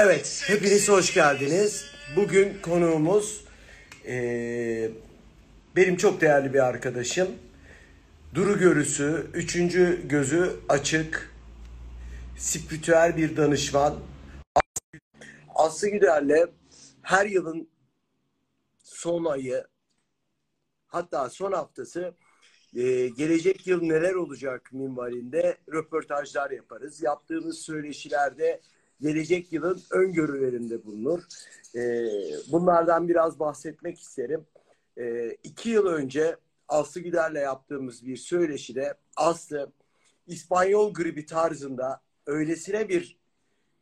Evet, hepiniz hoş geldiniz. Bugün konuğumuz eee, benim çok değerli bir arkadaşım. Duru görüsü, üçüncü gözü açık, spiritüel bir danışman. Aslı Güder'le her yılın son ayı, hatta son haftası e, gelecek yıl neler olacak minvalinde röportajlar yaparız. Yaptığımız söyleşilerde gelecek yılın öngörülerinde bulunur. E, bunlardan biraz bahsetmek isterim. E, iki yıl önce Aslı Güder'le yaptığımız bir söyleşide Aslı İspanyol gribi tarzında öylesine bir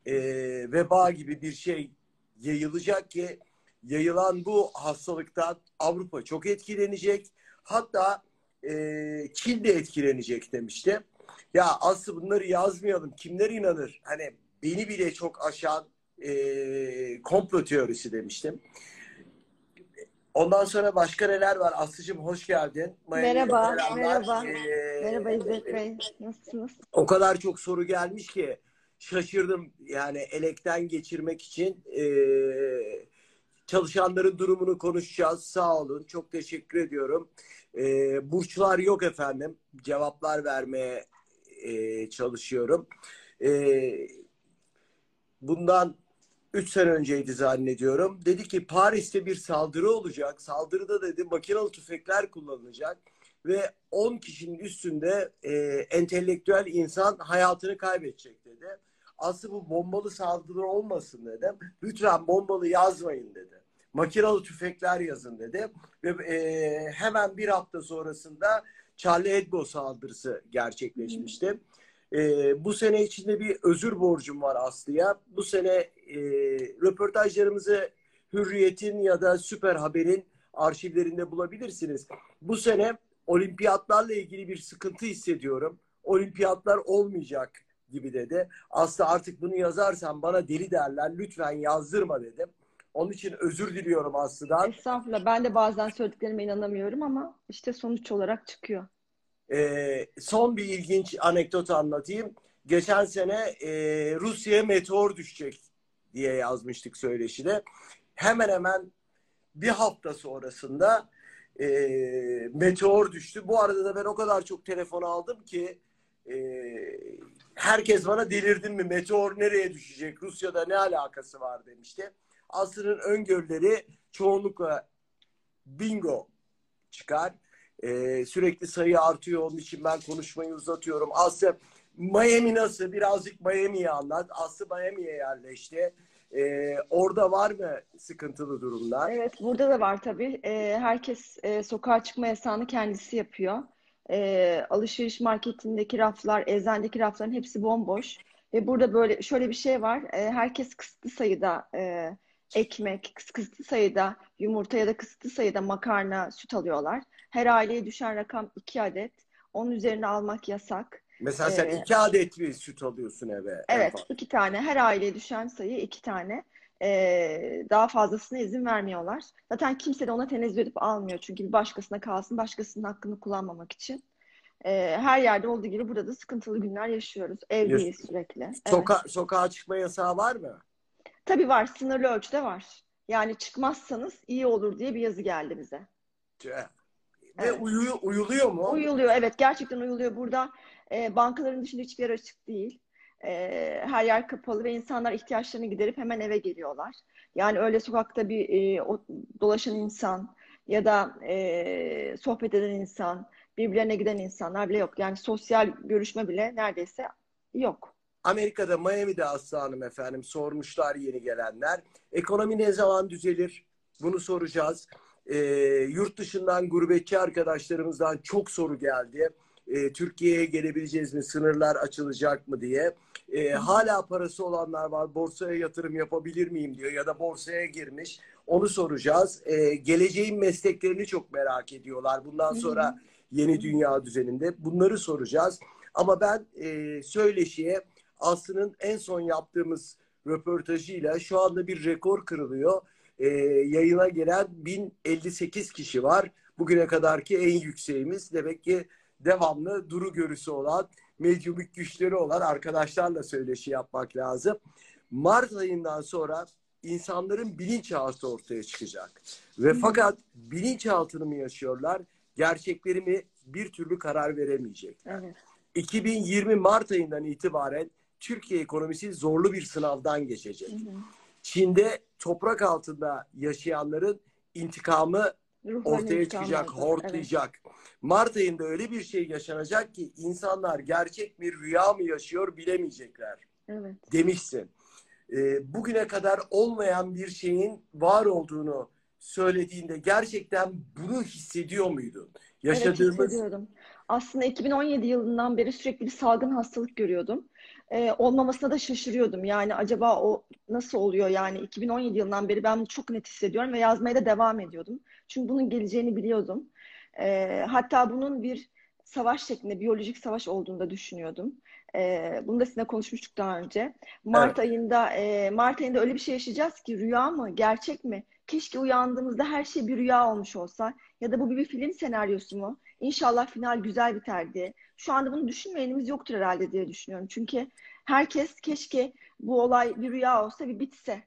e, veba gibi bir şey yayılacak ki yayılan bu hastalıktan Avrupa çok etkilenecek. Hatta e, Çin de etkilenecek demişti. Ya aslı bunları yazmayalım. Kimler inanır? Hani beni bile çok aşan e, komplo teorisi demiştim. Ondan sonra başka neler var? Aslıcığım hoş geldin. Merhaba, merhaba. Ee, Merhaba İzzet Bey, nasılsınız? o kadar çok soru gelmiş ki şaşırdım. Yani elekten geçirmek için eee, çalışanların durumunu konuşacağız. Sağ olun. Çok teşekkür ediyorum. Eee, burçlar yok efendim. Cevaplar vermeye eee, çalışıyorum. Eee, bundan 3 sene önceydi zannediyorum. Dedi ki Paris'te bir saldırı olacak. Saldırıda dedi makinalı tüfekler kullanılacak ve 10 kişinin üstünde e, entelektüel insan hayatını kaybedecek dedi. Aslında bu bombalı saldırı olmasın dedim. Lütfen bombalı yazmayın dedi. Makinalı tüfekler yazın dedi. Ve e, hemen bir hafta sonrasında Charlie Hebdo saldırısı gerçekleşmişti. E, bu sene içinde bir özür borcum var Aslı'ya. Bu sene e, röportajlarımızı Hürriyet'in ya da Süper Haber'in arşivlerinde bulabilirsiniz. Bu sene olimpiyatlarla ilgili bir sıkıntı hissediyorum. Olimpiyatlar olmayacak gibi dedi. Aslı artık bunu yazarsan bana deli derler. Lütfen yazdırma dedim. Onun için özür diliyorum Aslı'dan. Estağfurullah, ben de bazen söylediklerime inanamıyorum ama işte sonuç olarak çıkıyor. Ee, son bir ilginç anekdot anlatayım. Geçen sene e, Rusya'ya meteor düşecek diye yazmıştık söyleşide. Hemen hemen bir hafta sonrasında e, meteor düştü. Bu arada da ben o kadar çok telefon aldım ki e, herkes bana delirdin mi? Meteor nereye düşecek? Rusya'da ne alakası var demişti. Aslı'nın öngörüleri çoğunlukla bingo çıkar. E, sürekli sayı artıyor. Onun için ben konuşmayı uzatıyorum. Aslı Miami nasıl? Birazcık Miami'yi anlat. Aslı Miami'ye yerleşti. E, orada var mı sıkıntılı durumlar? Evet, burada da var tabii. Ee, herkes e, sokağa çıkma yasağını kendisi yapıyor. Ee, alışveriş marketindeki raflar, eczanedeki rafların hepsi bomboş. Ve burada böyle şöyle bir şey var. Ee, herkes kısıtlı sayıda e, ekmek, kıs- kısıtlı sayıda yumurta ya da kısıtlı sayıda makarna, süt alıyorlar. Her aileye düşen rakam 2 adet. Onun üzerine almak yasak. Mesela sen Ee, iki adet bir süt alıyorsun eve. Evet, iki tane. Her aileye düşen sayı iki tane. Ee, daha fazlasına izin vermiyorlar. Zaten kimse de ona tenezzül edip almıyor. Çünkü bir başkasına kalsın, başkasının hakkını kullanmamak için. Ee, her yerde olduğu gibi burada da sıkıntılı günler yaşıyoruz. Evdeyiz sürekli. Evet. Soka sokağa çıkma yasağı var mı? Tabii var, sınırlı ölçüde var. Yani çıkmazsanız iyi olur diye bir yazı geldi bize. Tüh. Ve Evet. uyu- uyuluyor mu? Uyuluyor, evet gerçekten uyuluyor. Burada e, bankaların dışında hiçbir yer açık değil. E, her yer kapalı ve insanlar ihtiyaçlarını giderip hemen eve geliyorlar. Yani öyle sokakta bir e, o, dolaşan insan ya da e, sohbet eden insan, birbirlerine giden insanlar bile yok. Yani sosyal görüşme bile neredeyse yok. Amerika'da, Miami'de Aslı Hanım efendim sormuşlar yeni gelenler. Ekonomi ne zaman düzelir? Bunu soracağız. Ee, yurt dışından gurbetçi arkadaşlarımızdan çok soru geldi. Ee, Türkiye'ye gelebileceğiz mi? Sınırlar açılacak mı diye. Ee, hala parası olanlar var. Borsaya yatırım yapabilir miyim diyor ya da borsaya girmiş. Onu soracağız. Ee, geleceğin mesleklerini çok merak ediyorlar. Bundan sonra yeni dünya düzeninde. Bunları soracağız. Ama ben e, söyleşiye Aslı'nın en son yaptığımız röportajıyla şu anda bir rekor kırılıyor. E, yayına gelen 1058 kişi var. Bugüne kadarki en yükseğimiz. Demek ki devamlı duru görüsü olan, medyumik güçleri olan arkadaşlarla söyleşi yapmak lazım. Mart ayından sonra insanların bilinçaltı ortaya çıkacak. Ve fakat bilinçaltını mı yaşıyorlar, gerçekleri mi bir türlü karar veremeyecek. Evet. 2020 Mart ayından itibaren Türkiye ekonomisi zorlu bir sınavdan geçecek. Hı hı. Çin'de toprak altında yaşayanların intikamı Ruhlarını ortaya intikam çıkacak, aldı. hortlayacak. Mart ayında öyle bir şey yaşanacak ki insanlar gerçek bir rüya mı yaşıyor bilemeyecekler Evet. evet. demişsin. Ee, bugüne kadar olmayan bir şeyin var olduğunu söylediğinde gerçekten bunu hissediyor muydun? Evet Yaşadığımız hissediyordum. Aslında 2017 yılından beri sürekli bir salgın hastalık görüyordum. Ee, olmamasına da şaşırıyordum. Yani acaba o nasıl oluyor? Yani 2017 yılından beri ben bunu çok net hissediyorum ve yazmaya da devam ediyordum. Çünkü bunun geleceğini biliyordum. Ee, hatta bunun bir savaş şeklinde, biyolojik savaş olduğunu da düşünüyordum. Ee, bunu da sizinle konuşmuştuk daha önce. Mart ayında, e, Mart ayında öyle bir şey yaşayacağız ki rüya mı, gerçek mi? Keşke uyandığımızda her şey bir rüya olmuş olsa. Ya da bu bir film senaryosu mu? İnşallah final güzel biterdi. Şu anda bunu düşünmeyenimiz yoktur herhalde diye düşünüyorum. Çünkü herkes keşke bu olay bir rüya olsa bir bitse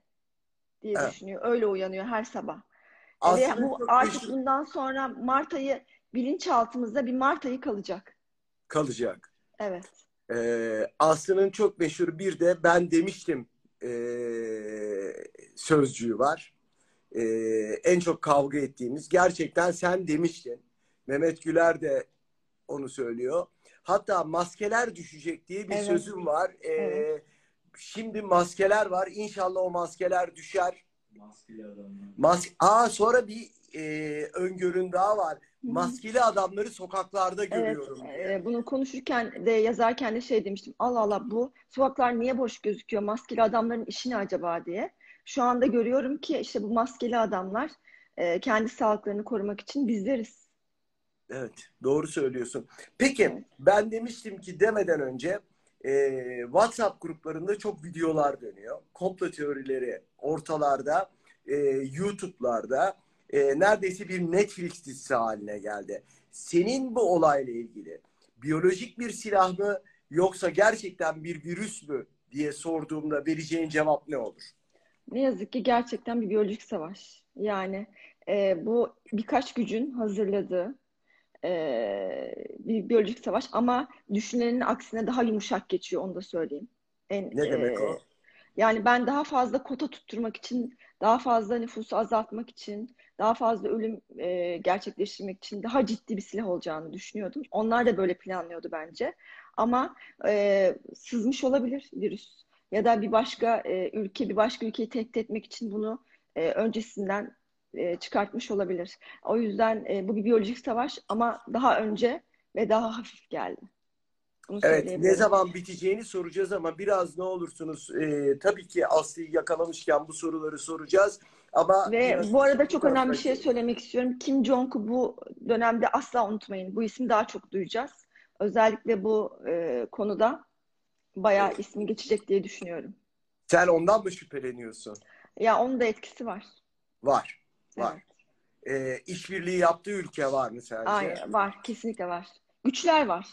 diye Evet. düşünüyor. Öyle uyanıyor her sabah. Ve aslında bu çok artık meşhur bundan sonra Mart ayı bilinçaltımızda bir Mart ayı kalacak. kalacak. Evet. Ee, Aslı'nın çok meşhur bir de ben demiştim ee, sözcüğü var. Ee, en çok kavga ettiğimiz. Gerçekten sen demiştin. Mehmet Güler de onu söylüyor. Hatta maskeler düşecek diye bir Evet. sözüm var. Ee, Evet. Şimdi maskeler var. İnşallah o maskeler düşer. Maskeli adamlar. Mas Aa sonra bir ee, öngörün daha var. Maskeli adamları sokaklarda Evet, görüyorum diye. e, bunu konuşurken de yazarken de şey demiştim. Allah Allah bu sokaklar niye boş gözüküyor? Maskeli adamların işi ne acaba diye. Şu anda görüyorum ki işte bu maskeli adamlar e, kendi sağlıklarını korumak için bizleriz. Evet, doğru söylüyorsun. Peki, ben demiştim ki demeden önce e, WhatsApp gruplarında çok videolar dönüyor. Komplo teorileri ortalarda, e, YouTube'larda e, neredeyse bir Netflix dizisi haline geldi. Senin bu olayla ilgili biyolojik bir silah mı yoksa gerçekten bir virüs mü diye sorduğumda vereceğin cevap ne olur? Ne yazık ki gerçekten bir biyolojik savaş. Yani e, bu birkaç gücün hazırladığı e, bir biyolojik savaş ama düşünülenin aksine daha yumuşak geçiyor onu da söyleyeyim. En, Ne demek e, o? Yani ben daha fazla kota tutturmak için, daha fazla nüfusu azaltmak için, daha fazla ölüm e, gerçekleştirmek için daha ciddi bir silah olacağını düşünüyordum. Onlar da böyle planlıyordu bence. Ama e, sızmış olabilir virüs. Ya da bir başka e, ülke, bir başka ülkeyi tehdit etmek için bunu e, öncesinden e, çıkartmış olabilir. O yüzden e, bu bir biyolojik savaş ama daha önce ve daha hafif geldi. Bunu Evet, ne zaman biteceğini soracağız ama biraz ne olursunuz e, tabii ki Aslı'yı yakalamışken bu soruları soracağız ama Ve bu arada çok önemli bir şey söylemek istiyorum. Kim Jong-un bu dönemde asla unutmayın. Bu ismi daha çok duyacağız. Özellikle bu e, konuda bayağı ismi geçecek diye düşünüyorum. Sen ondan mı şüpheleniyorsun? Ya onun da etkisi var. Var. Var. Evet. E, işbirliği yaptığı ülke var mı sence? Ay, var. Kesinlikle var. Güçler var.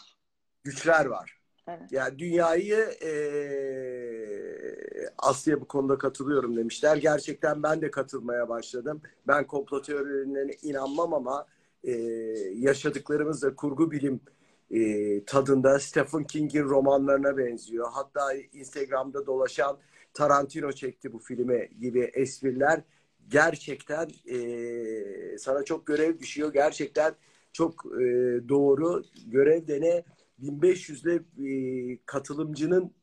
Güçler var. Evet. Yani dünyayı e, Aslı'ya bu konuda katılıyorum demişler. Gerçekten ben de katılmaya başladım. Ben komplo teorilerine inanmam ama e, yaşadıklarımız da kurgu bilim e, tadında Stephen King'in romanlarına benziyor. Hatta Instagram'da dolaşan Tarantino çekti bu filmi gibi espriler gerçekten e, sana çok görev düşüyor. Gerçekten çok e, doğru. Görev de ne? 1500'le e, katılımcının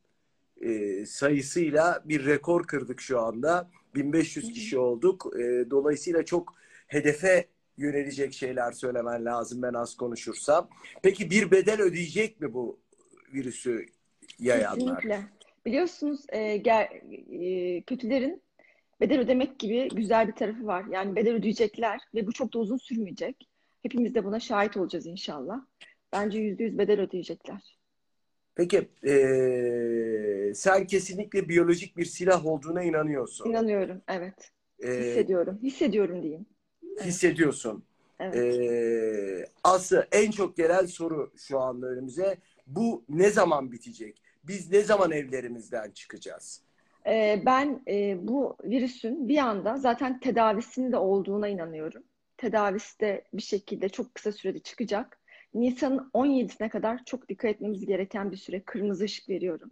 e, sayısıyla bir rekor kırdık şu anda. 1500 kişi olduk. E, dolayısıyla çok hedefe yönelecek şeyler söylemen lazım ben az konuşursam. Peki bir bedel ödeyecek mi bu virüsü yayanlar? Kesinlikle. Biliyorsunuz e, ger, e, kötülerin bedel ödemek gibi güzel bir tarafı var. Yani bedel ödeyecekler ve bu çok da uzun sürmeyecek. Hepimiz de buna şahit olacağız inşallah. Bence yüzde yüz bedel ödeyecekler. Peki e, sen kesinlikle biyolojik bir silah olduğuna inanıyorsun. İnanıyorum, evet. E, Hissediyorum. Hissediyorum diyeyim. hissediyorsun. Evet. Ee, Aslı en çok gelen soru şu anda önümüze. Bu ne zaman bitecek? Biz ne zaman evlerimizden çıkacağız? Ee, ben e, bu virüsün bir anda zaten tedavisinin de olduğuna inanıyorum. Tedavisi de bir şekilde çok kısa sürede çıkacak. Nisan'ın 17'sine kadar çok dikkat etmemiz gereken bir süre. Kırmızı ışık veriyorum.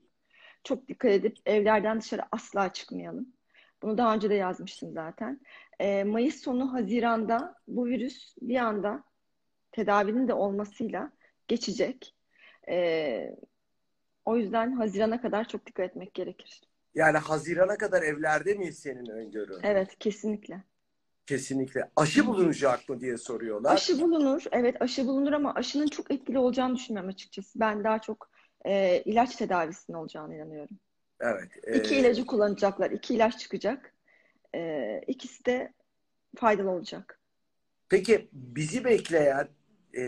Çok dikkat edip evlerden dışarı asla çıkmayalım. Bunu daha önce de yazmıştım zaten. Ee, Mayıs sonu Haziran'da bu virüs bir anda tedavinin de olmasıyla geçecek. Ee, o yüzden Haziran'a kadar çok dikkat etmek gerekir. Yani Haziran'a kadar evlerde miyiz senin öngörün? Evet, kesinlikle. Kesinlikle. Aşı bulunacak mı diye soruyorlar. Aşı bulunur. Evet, aşı bulunur ama aşının çok etkili olacağını düşünmüyorum açıkçası. Ben daha çok e, ilaç tedavisinin olacağını inanıyorum. Evet. İki e, ilacı kullanacaklar. iki ilaç çıkacak. E, ikisi de faydalı olacak. Peki bizi bekleyen e,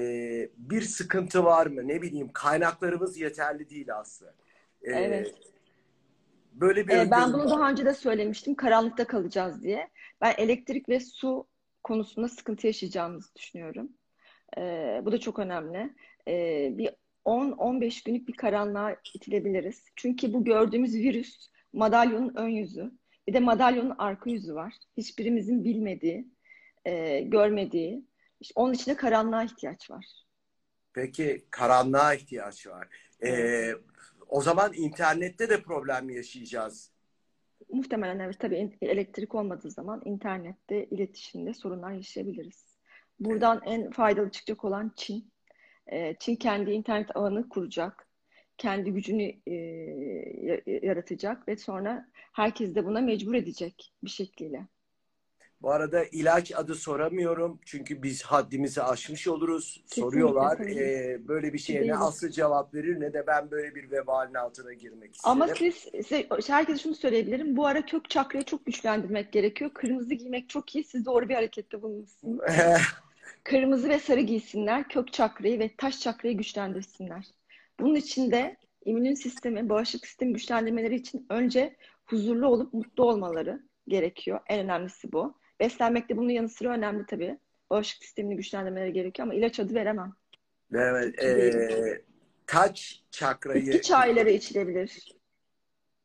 bir sıkıntı var mı? Ne bileyim kaynaklarımız yeterli değil aslında. E, Evet. Böyle bir E, ben bunu var. daha önce de söylemiştim. Karanlıkta kalacağız diye. Ben elektrik ve su konusunda sıkıntı yaşayacağımızı düşünüyorum. E, bu da çok önemli. E, bir 10-15 günlük bir karanlığa itilebiliriz. Çünkü bu gördüğümüz virüs madalyonun ön yüzü. Bir de madalyonun arka yüzü var. Hiçbirimizin bilmediği, e, görmediği. İşte onun için de karanlığa ihtiyaç var. Peki karanlığa ihtiyaç var. E, Evet. O zaman internette de problem yaşayacağız. Muhtemelen evet tabii elektrik olmadığı zaman internette, iletişimde sorunlar yaşayabiliriz. Buradan en faydalı çıkacak olan Çin. Ee, Çin kendi internet ağını kuracak. Kendi gücünü e, ya- yaratacak ve sonra herkes de buna mecbur edecek bir şekliyle. Bu arada ilaç adı soramıyorum çünkü biz haddimizi aşmış oluruz. Kesinlikle, Soruyorlar. E, böyle bir şeye ne aslı cevap verir ne de ben böyle bir vebalin altına girmek Ama isterim. siz, size, herkese şunu söyleyebilirim. Bu ara kök çakrayı çok güçlendirmek gerekiyor. Kırmızı giymek çok iyi. Siz doğru bir harekette bulunmuşsunuz. Kırmızı ve sarı giysinler, kök çakrayı ve taş çakrayı güçlendirsinler. Bunun için de immün sistemi, bağışıklık sistemi güçlendirmeleri için önce huzurlu olup mutlu olmaları gerekiyor. En önemlisi bu. Beslenmek de bunun yanı sıra önemli tabii. Bağışıklık sistemini güçlendirmeleri gerekiyor ama ilaç adı veremem. Evet, e, taç çakrayı Bitki çayları içilebilir.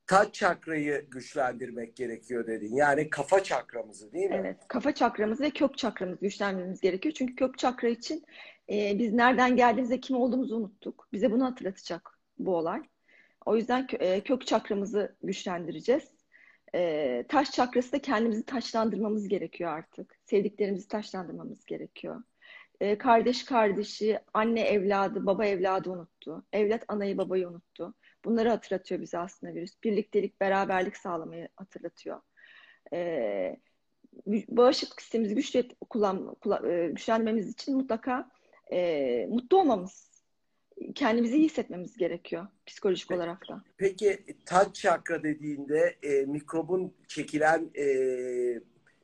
taç çakrayı güçlendirmek gerekiyor dedin. Yani kafa çakramızı değil mi? Evet, kafa çakramızı ve kök çakramızı güçlendirmemiz gerekiyor. Çünkü kök çakra için e, biz nereden geldiğimizde kim olduğumuzu unuttuk. Bize bunu hatırlatacak bu olay. O yüzden e, kök çakramızı güçlendireceğiz. E, taş çakrası da kendimizi taşlandırmamız gerekiyor artık. Sevdiklerimizi taşlandırmamız gerekiyor. E, kardeş kardeşi, anne evladı, baba evladı unuttu. Evlat anayı babayı unuttu. Bunları hatırlatıyor bize aslında virüs. Birliktelik, beraberlik sağlamayı hatırlatıyor. E, bağışıklık sistemimizi güçlü güçlendirmemiz için mutlaka e, mutlu olmamız, kendimizi iyi hissetmemiz gerekiyor psikolojik Peki. olarak da. Peki taç çakra dediğinde e, mikrobun çekilen e,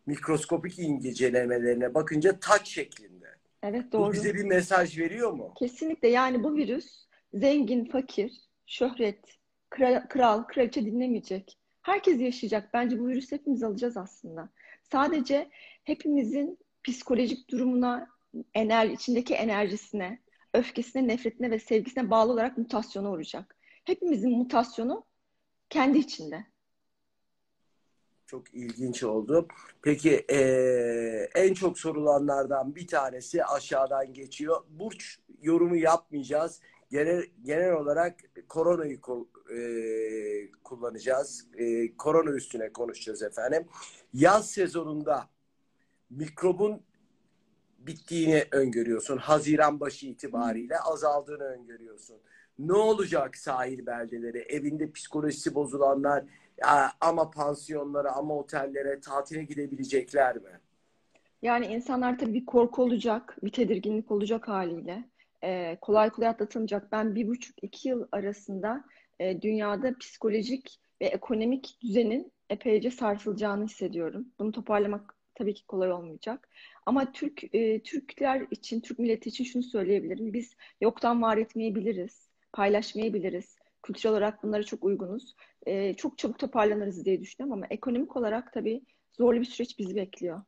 mikroskopik incelemelerine bakınca taç şeklinde. Evet Bu doğru. bize bir mesaj veriyor mu? Kesinlikle yani bu virüs zengin, fakir, şöhret, kral, kral, kraliçe dinlemeyecek. Herkes yaşayacak. Bence bu virüsü hepimiz alacağız aslında. Sadece hepimizin psikolojik durumuna, ener, içindeki enerjisine, öfkesine, nefretine ve sevgisine bağlı olarak mutasyona uğrayacak. Hepimizin mutasyonu kendi içinde. Çok ilginç oldu. Peki e, en çok sorulanlardan bir tanesi aşağıdan geçiyor. Burç yorumu yapmayacağız. Genel, genel olarak koronayı ko- e, kullanacağız. E, korona üstüne konuşacağız efendim. Yaz sezonunda mikrobun bittiğini öngörüyorsun. Haziran başı itibariyle azaldığını öngörüyorsun. Ne olacak sahil beldeleri? Evinde psikolojisi bozulanlar ama pansiyonlara ama otellere tatile gidebilecekler mi? Yani insanlar tabii bir korku olacak, bir tedirginlik olacak haliyle. Ee, kolay kolay atlatılmayacak. Ben bir buçuk iki yıl arasında e, dünyada psikolojik ve ekonomik düzenin epeyce sarsılacağını hissediyorum. Bunu toparlamak tabii ki kolay olmayacak. Ama Türk e, Türkler için, Türk milleti için şunu söyleyebilirim. Biz yoktan var etmeyebiliriz, paylaşmayabiliriz. Kültürel olarak bunlara çok uygunuz. E, çok çabuk toparlanırız diye düşünüyorum ama ekonomik olarak tabii zorlu bir süreç bizi bekliyor.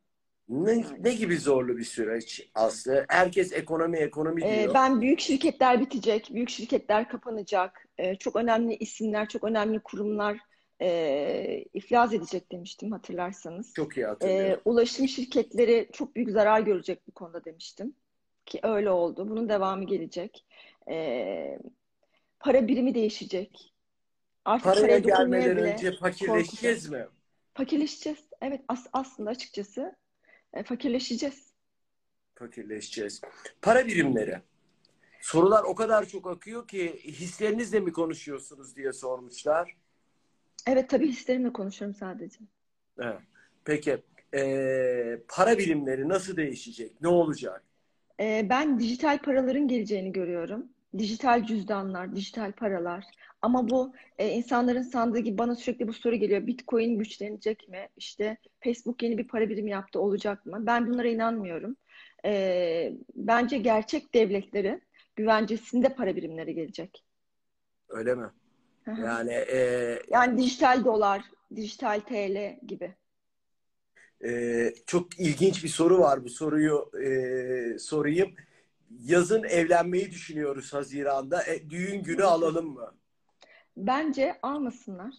Ne, ne gibi zorlu bir süreç Aslı? Herkes ekonomi ekonomi Ee, diyor. ben büyük şirketler bitecek, büyük şirketler kapanacak. Ee, çok önemli isimler, çok önemli kurumlar e, iflas edecek demiştim hatırlarsanız. Çok iyi E, hatırlıyorum. ulaşım şirketleri çok büyük zarar görecek bu konuda demiştim. Ki öyle oldu. Bunun devamı gelecek. E, para birimi değişecek. Artık Paraya gelmeden önce fakirleşeceğiz mi? fakirleşeceğiz. Evet as aslında açıkçası e, fakirleşeceğiz. Fakirleşeceğiz. Para birimleri. Sorular o kadar çok akıyor ki hislerinizle mi konuşuyorsunuz diye sormuşlar. Evet tabii hislerimle konuşuyorum sadece. Evet. Peki eee, para birimleri nasıl değişecek? Ne olacak? E, ben dijital paraların geleceğini görüyorum. Dijital cüzdanlar, dijital paralar. Ama bu e, insanların sandığı gibi bana sürekli bu soru geliyor. Bitcoin güçlenecek mi? İşte Facebook yeni bir para birimi yaptı, olacak mı? Ben bunlara inanmıyorum. E, bence gerçek devletlerin güvencesinde para birimleri gelecek. Öyle mi? Yani eee, Yani dijital dolar, dijital TL gibi. eee, çok ilginç bir soru var. Bu soruyu eee, sorayım. Yazın evlenmeyi düşünüyoruz Haziran'da. E, düğün günü alalım mı? Bence almasınlar.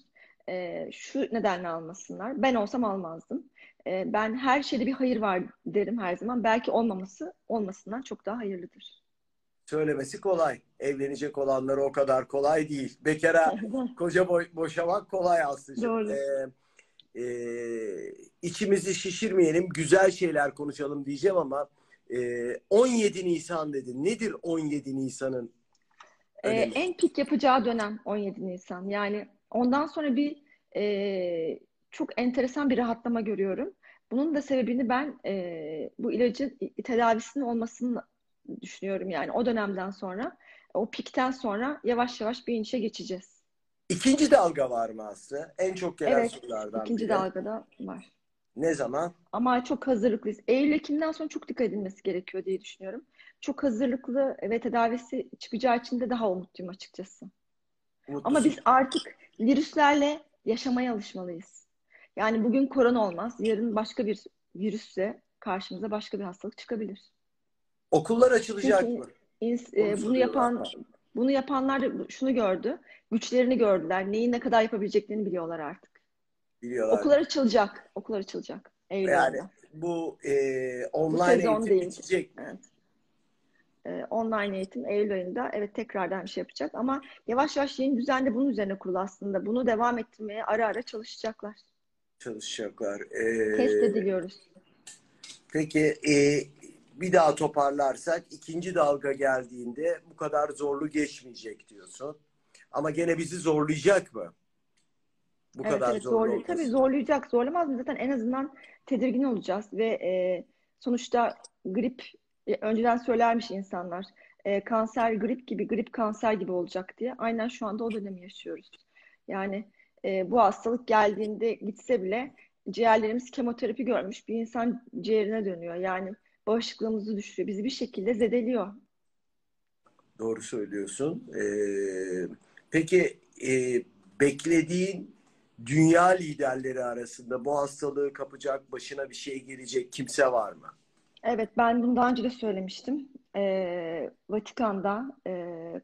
Ee, şu nedenle almasınlar. Ben olsam almazdım. Ee, ben her şeyde bir hayır var derim her zaman. Belki olmaması olmasından çok daha hayırlıdır. Söylemesi kolay. Evlenecek olanları o kadar kolay değil. Bekara koca boy- boşamak kolay aslında. Doğru. Ee, e, içimizi şişirmeyelim, güzel şeyler konuşalım diyeceğim ama e, 17 Nisan dedi. Nedir 17 Nisan'ın Ee, en pik yapacağı dönem 17 Nisan. Yani ondan sonra bir e, çok enteresan bir rahatlama görüyorum. Bunun da sebebini ben e, bu ilacın tedavisinin olmasını düşünüyorum. Yani o dönemden sonra, o pikten sonra yavaş yavaş bir inişe geçeceğiz. İkinci dalga var mı Aslı? En çok gelen Evet, sorulardan ikinci biri. dalgada var. Ne zaman? Ama çok hazırlıklıyız. Eylül, Ekim'den sonra çok dikkat edilmesi gerekiyor diye düşünüyorum. Çok hazırlıklı ve tedavisi çıkacağı için de daha umutluyum açıkçası. Ama Mutlusun. biz artık virüslerle yaşamaya alışmalıyız. Yani bugün korona olmaz, yarın başka bir virüsle karşımıza başka bir hastalık çıkabilir. Okullar açılacak Çünkü mı? ins- e, bunu yapan bunu yapanlar da şunu gördü. Güçlerini gördüler. Neyi ne kadar yapabileceklerini biliyorlar artık. Biliyorlar. Okullar açılacak. Okullar açılacak. Eylül Yani bu e, online sezon eğitim değil. bitecek mi? Evet. Ee, online eğitim Eylül ayında evet tekrardan bir şey yapacak ama yavaş yavaş yeni düzen de bunun üzerine kurulu aslında. Bunu devam ettirmeye ara ara çalışacaklar. Çalışacaklar. E, Test ediliyoruz. Peki e, bir daha toparlarsak ikinci dalga geldiğinde bu kadar zorlu geçmeyecek diyorsun. Ama gene bizi zorlayacak mı? Bu Evet kadar evet zorlu olması. tabii zorlayacak. Zorlamaz mı? Zaten en azından tedirgin olacağız ve e, sonuçta grip e, önceden söylermiş insanlar. E, kanser grip gibi, grip kanser gibi olacak diye. Aynen şu anda o dönemi yaşıyoruz. Yani e, bu hastalık geldiğinde gitse bile ciğerlerimiz kemoterapi görmüş bir insan ciğerine dönüyor. Yani bağışıklığımızı düşürüyor. Bizi bir şekilde zedeliyor. Doğru söylüyorsun. Ee, peki e, beklediğin dünya liderleri arasında bu hastalığı kapacak, başına bir şey gelecek kimse var mı? Evet, ben bunu daha önce de söylemiştim. Ee, Vatikan'da, e,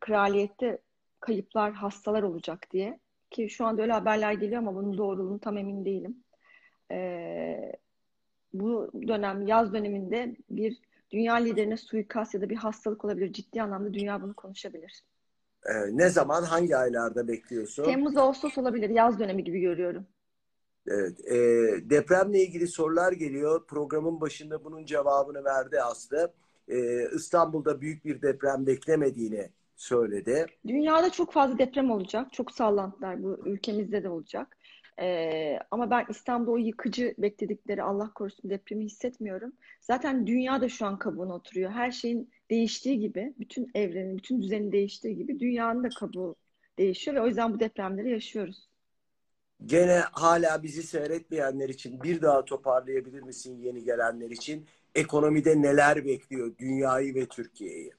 kraliyette kayıplar, hastalar olacak diye. Ki şu anda öyle haberler geliyor ama bunun doğruluğunu tam emin değilim. Ee, bu dönem, yaz döneminde bir dünya liderine suikast ya da bir hastalık olabilir. Ciddi anlamda dünya bunu konuşabilir. Ee, ne zaman, hangi aylarda bekliyorsun? Temmuz, Ağustos olabilir. Yaz dönemi gibi görüyorum. Evet, e, depremle ilgili sorular geliyor. Programın başında bunun cevabını verdi Aslı. E, İstanbul'da büyük bir deprem beklemediğini söyledi. Dünyada çok fazla deprem olacak. Çok sallantılar bu ülkemizde de olacak. Ee, ama ben İstanbul'da o yıkıcı bekledikleri Allah korusun depremi hissetmiyorum. Zaten dünya da şu an kabuğuna oturuyor. Her şeyin değiştiği gibi, bütün evrenin, bütün düzenin değiştiği gibi dünyanın da kabuğu değişiyor ve o yüzden bu depremleri yaşıyoruz. Gene hala bizi seyretmeyenler için bir daha toparlayabilir misin yeni gelenler için? Ekonomide neler bekliyor dünyayı ve Türkiye'yi?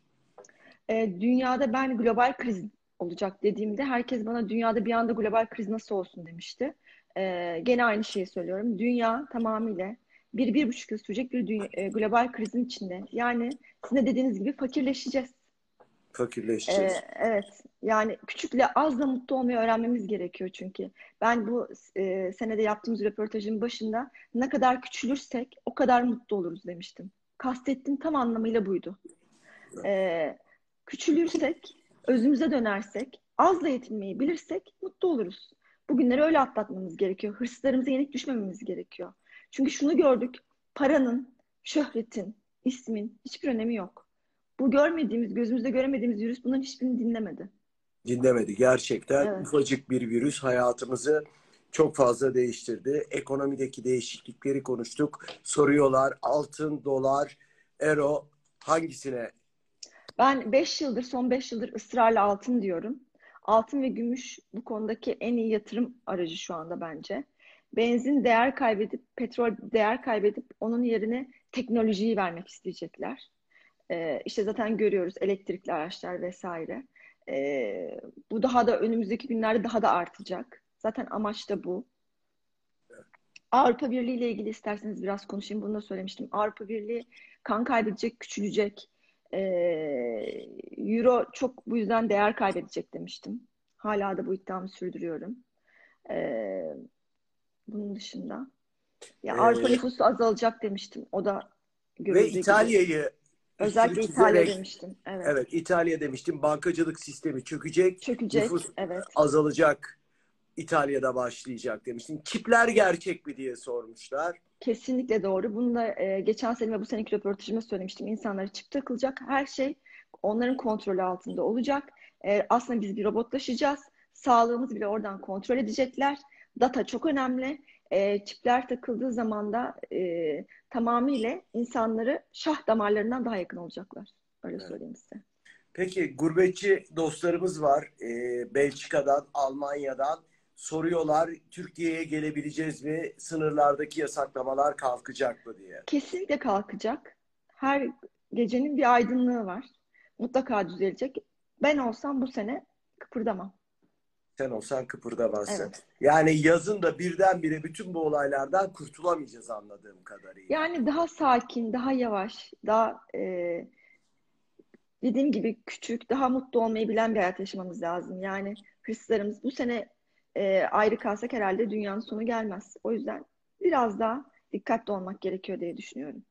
Ee, dünyada ben global kriz olacak dediğimde herkes bana dünyada bir anda global kriz nasıl olsun demişti. Ee, gene aynı şeyi söylüyorum. Dünya tamamıyla bir, bir buçuk yıl sürecek bir dünya, e, global krizin içinde. Yani sizin de dediğiniz gibi fakirleşeceğiz. Fakirleşeceğiz. Ee, evet. Yani küçükle az da mutlu olmayı öğrenmemiz gerekiyor çünkü. Ben bu e, senede yaptığımız röportajın başında ne kadar küçülürsek o kadar mutlu oluruz demiştim. Kastettiğim tam anlamıyla buydu. Ee, küçülürsek, özümüze dönersek, azla yetinmeyi bilirsek mutlu oluruz. Bugünleri öyle atlatmamız gerekiyor. Hırslarımıza yenik düşmememiz gerekiyor. Çünkü şunu gördük. Paranın, şöhretin, ismin hiçbir önemi yok. Bu görmediğimiz, gözümüzde göremediğimiz virüs bunların hiçbirini dinlemedi. Dinlemedi. Gerçekten Evet. ufacık bir virüs hayatımızı çok fazla değiştirdi. Ekonomideki değişiklikleri konuştuk. Soruyorlar altın, dolar, euro hangisine? Ben 5 yıldır, son 5 yıldır ısrarla altın diyorum. Altın ve gümüş bu konudaki en iyi yatırım aracı şu anda bence. Benzin değer kaybedip, petrol değer kaybedip onun yerine teknolojiyi vermek isteyecekler. Ee, işte zaten görüyoruz elektrikli araçlar vesaire. Ee, bu daha da önümüzdeki günlerde daha da artacak. Zaten amaç da bu. Avrupa Birliği ile ilgili isterseniz biraz konuşayım. Bunu da söylemiştim. Avrupa Birliği kan kaybedecek, küçülecek. Ee, Euro çok bu yüzden değer kaybedecek demiştim. Hala da bu iddiamı sürdürüyorum. Ee, bunun dışında. Ya Ee, Avrupa nüfusu azalacak demiştim. O da Ve. İtalya'yı Özellikle İtalya çizerek- demiştim. Evet. Evet İtalya demiştim. Bankacılık sistemi çökecek. Çökecek. Nüfus Evet. azalacak. İtalya'da başlayacak demiştin. Çipler gerçek mi diye sormuşlar. Kesinlikle doğru. Bunu da e, geçen sene ve bu seneki röportajımda söylemiştim. İnsanlara çip takılacak. Her şey onların kontrolü altında olacak. E, aslında biz bir robotlaşacağız. Sağlığımızı bile oradan kontrol edecekler. Data çok önemli. E, çipler takıldığı zaman da e, tamamıyla insanları şah damarlarından daha yakın olacaklar. Öyle Evet. söyleyeyim size. Peki gurbetçi dostlarımız var. Ee, Belçika'dan, Almanya'dan soruyorlar Türkiye'ye gelebileceğiz mi? Sınırlardaki yasaklamalar kalkacak mı diye. Kesinlikle kalkacak. Her gecenin bir aydınlığı var. Mutlaka düzelecek. Ben olsam bu sene kıpırdamam. Sen olsan kıpırdamazsın. Evet. Yani yazın da birdenbire bütün bu olaylardan kurtulamayacağız anladığım kadarıyla. Yani daha sakin, daha yavaş, daha e, dediğim gibi küçük, daha mutlu olmayı bilen bir hayat yaşamamız lazım. Yani hırslarımız bu sene e, ayrı kalsak herhalde dünyanın sonu gelmez. O yüzden biraz daha dikkatli olmak gerekiyor diye düşünüyorum.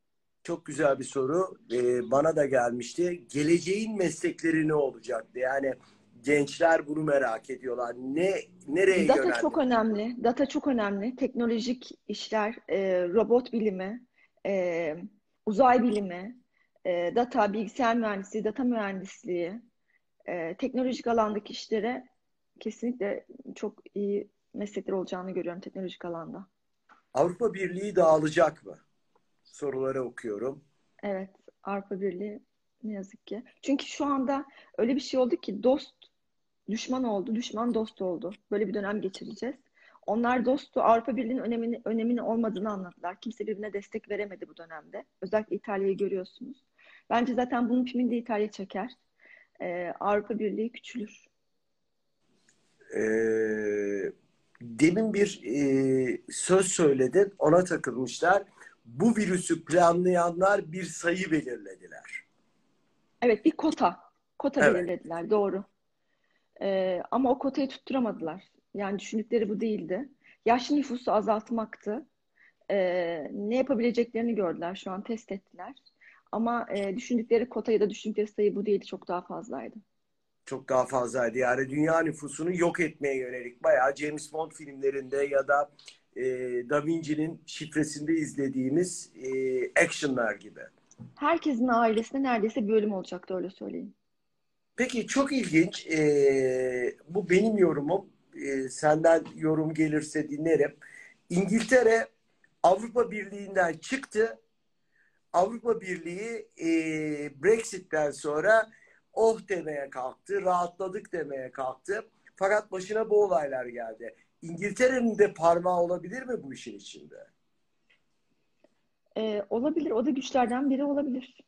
Çok güzel bir soru. Ee, bana da gelmişti. Geleceğin meslekleri ne olacaktı? Yani gençler bunu merak ediyorlar. Ne nereye Data yöneldi? çok önemli. Data çok önemli. Teknolojik işler, e, robot bilimi, e, uzay bilimi, e, data, bilgisayar mühendisliği, data mühendisliği, e, teknolojik alandaki işlere kesinlikle çok iyi meslekler olacağını görüyorum teknolojik alanda. Avrupa Birliği dağılacak mı? Soruları okuyorum. Evet, Avrupa Birliği ne yazık ki. Çünkü şu anda öyle bir şey oldu ki dost düşman oldu, düşman dost oldu. Böyle bir dönem geçireceğiz. Onlar dostu, Avrupa Birliği'nin önemini, önemini olmadığını anladılar. Kimse birbirine destek veremedi bu dönemde. Özellikle İtalya'yı görüyorsunuz. Bence zaten bunun filmini de İtalya çeker. Ee, Avrupa Birliği küçülür. Ee, demin bir e, söz söyledin, ona takılmışlar. Bu virüsü planlayanlar bir sayı belirlediler. Evet, bir kota. Kota Evet. belirlediler, doğru. Ee, ama o kotayı tutturamadılar. Yani düşündükleri bu değildi. Yaşlı nüfusu azaltmaktı. Ee, ne yapabileceklerini gördüler, şu an test ettiler. Ama e, düşündükleri kota ya da düşündükleri sayı bu değildi, çok daha fazlaydı. Çok daha fazlaydı. Yani dünya nüfusunu yok etmeye yönelik. Bayağı James Bond filmlerinde ya da e, Da Vinci'nin şifresinde izlediğimiz e, actionlar gibi. Herkesin ailesinde neredeyse bir ölüm olacaktı, öyle söyleyeyim. Peki çok ilginç. Ee, bu benim yorumum. Ee, senden yorum gelirse dinlerim. İngiltere Avrupa Birliği'nden çıktı. Avrupa Birliği e, Brexit'ten sonra oh demeye kalktı, rahatladık demeye kalktı. Fakat başına bu olaylar geldi. İngiltere'nin de parmağı olabilir mi bu işin içinde? Ee, olabilir, o da güçlerden biri olabilir.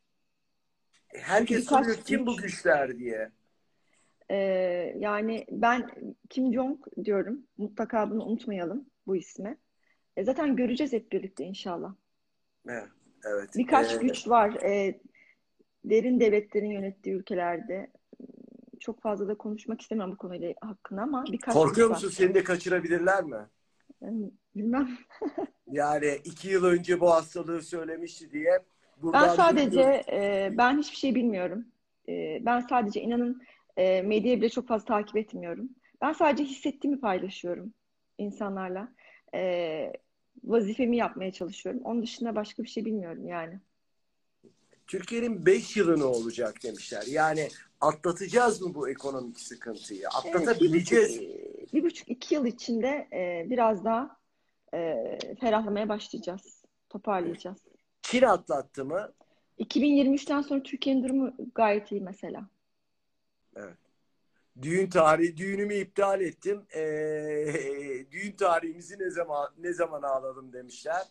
Herkes Birkaç soruyor kim bu güç- güçler diye. Ee, yani ben Kim Jong diyorum. Mutlaka bunu unutmayalım bu ismi. E, zaten göreceğiz hep birlikte inşallah. Evet. evet. Birkaç Ee, güç var. e, derin devletlerin yönettiği ülkelerde çok fazla da konuşmak istemiyorum bu konuyla hakkında ama birkaç Korkuyor musun seni de kaçırabilirler mi? Yani bilmem. Yani iki yıl önce bu hastalığı söylemişti diye. Ben sadece e, ben hiçbir şey bilmiyorum. E, ben sadece inanın e, medyayı bile çok fazla takip etmiyorum. Ben sadece hissettiğimi paylaşıyorum insanlarla. E, vazifemi yapmaya çalışıyorum. Onun dışında başka bir şey bilmiyorum yani. Türkiye'nin 5 yılı ne olacak demişler. Yani atlatacağız mı bu ekonomik sıkıntıyı? Evet, bir buçuk, Atlatabileceğiz. bir buçuk iki yıl içinde e, biraz daha e, ferahlamaya başlayacağız. Toparlayacağız. Çin atlattı mı? 2023'ten sonra Türkiye'nin durumu gayet iyi mesela. Düğün tarihi, düğünümü iptal ettim. Ee, düğün tarihimizi ne zaman ne zaman alalım demişler.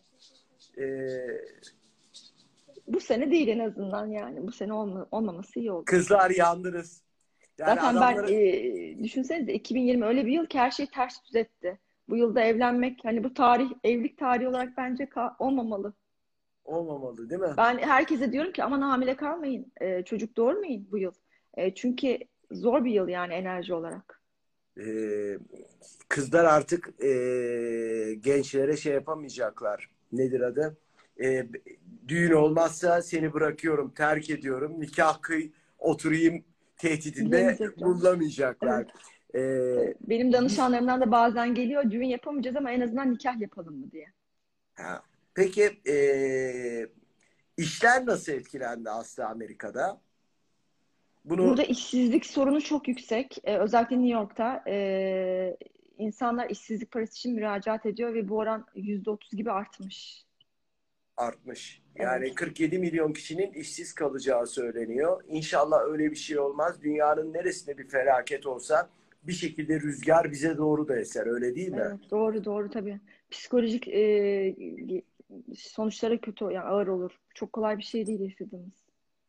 Ee, Bu sene değil en azından yani. Bu sene olma, olmaması iyi oldu. kızlar yandınız. Yani Zaten ben adamları- e, düşünsenize 2020 öyle bir yıl ki her şey ters düz etti. Bu yılda evlenmek hani bu tarih evlilik tarihi olarak bence olmamalı. olmamalı değil mi? Ben herkese diyorum ki aman hamile kalmayın. e, çocuk doğurmayın bu yıl. E, çünkü zor bir yıl yani enerji olarak. Ee, kızlar artık ee, gençlere şey yapamayacaklar. Nedir adı? Ee, düğün olmazsa seni bırakıyorum, terk ediyorum. Nikah kıy, oturayım tehdidinde bulunamayacaklar. Ee, Benim danışanlarımdan da bazen geliyor düğün yapamayacağız ama en azından nikah yapalım mı diye. ha. Peki ee, işler nasıl etkilendi Aslı Amerika'da? Bunu Burada işsizlik sorunu çok yüksek. Ee, özellikle New York'ta ee, insanlar işsizlik parası için müracaat ediyor ve bu oran %30 gibi artmış. Artmış. Yani 47 milyon kişinin işsiz kalacağı söyleniyor. İnşallah öyle bir şey olmaz. Dünyanın neresinde bir felaket olsa bir şekilde rüzgar bize doğru da eser. Öyle değil mi? Evet, doğru doğru tabii. Psikolojik ee, sonuçları kötü yani ağır olur. Çok kolay bir şey değil yaşadığımız.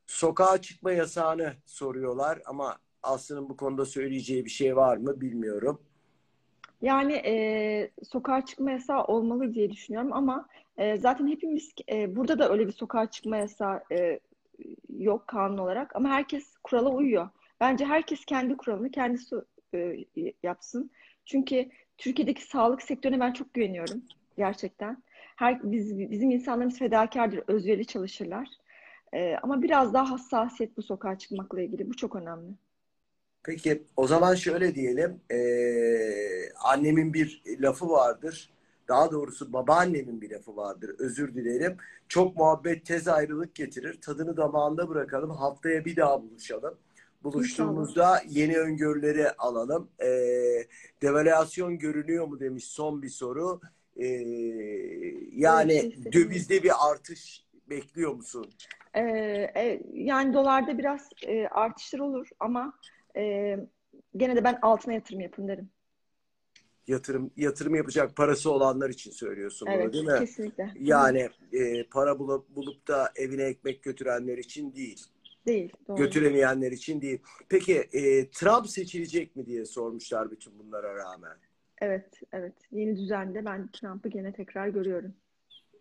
Sokağa çıkma yasağını soruyorlar ama Aslı'nın bu konuda söyleyeceği bir şey var mı bilmiyorum. Yani e, sokağa çıkma yasağı olmalı diye düşünüyorum ama e, zaten hepimiz e, burada da öyle bir sokağa çıkma yasağı e, yok kanun olarak ama herkes kurala uyuyor. Bence herkes kendi kuralını kendisi e, yapsın. Çünkü Türkiye'deki sağlık sektörüne ben çok güveniyorum gerçekten. Her, biz, bizim insanlarımız fedakardır, özverili çalışırlar. E, ama biraz daha hassasiyet bu sokağa çıkmakla ilgili. Bu çok önemli. Peki o zaman şöyle diyelim. Ee, annemin bir lafı vardır. Daha doğrusu babaannemin bir lafı vardır. Özür dilerim. Çok muhabbet tez ayrılık getirir. Tadını damağında bırakalım. Haftaya bir daha buluşalım. Buluştuğumuzda yeni öngörüleri alalım. Ee, devalüasyon görünüyor mu demiş son bir soru. Ee, yani Evet, dövizde bir artış bekliyor musun? Ee, yani dolarda biraz e, artışlar olur ama e, gene de ben altına yatırım yapın derim. Yatırım yatırım yapacak parası olanlar için söylüyorsun bunu Evet, değil mi? kesinlikle. Yani e, para bulup bulup da evine ekmek götürenler için değil, Değil, doğru. götüremeyenler için değil. Peki e, Trump seçilecek mi diye sormuşlar bütün bunlara rağmen. Evet, evet. Yeni düzende ben Trump'ı gene tekrar görüyorum.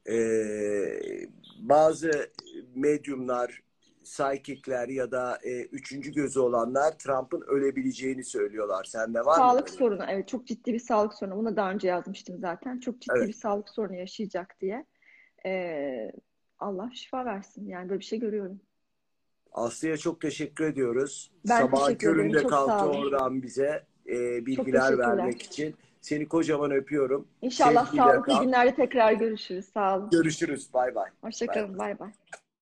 E, bazı medyumlar, psychic'ler ya da e, üçüncü gözü olanlar Trump'ın ölebileceğini söylüyorlar. Sende var mı? Sağlık sorunu, evet çok ciddi bir sağlık sorunu. Bunu daha önce yazmıştım zaten. Çok ciddi Evet. bir sağlık sorunu yaşayacak diye. Ee, Allah şifa versin. Yani böyle bir şey görüyorum. Aslı'ya çok teşekkür ediyoruz. Ben Sabah teşekkür ederim. köründe Çok kalktı oradan bize e, bilgiler vermek için. Seni kocaman öpüyorum. İnşallah Sevgiyle sağlıklı kal. günlerde tekrar görüşürüz. Sağ olun. Görüşürüz. Bay bay. Hoşçakalın. Bay bay.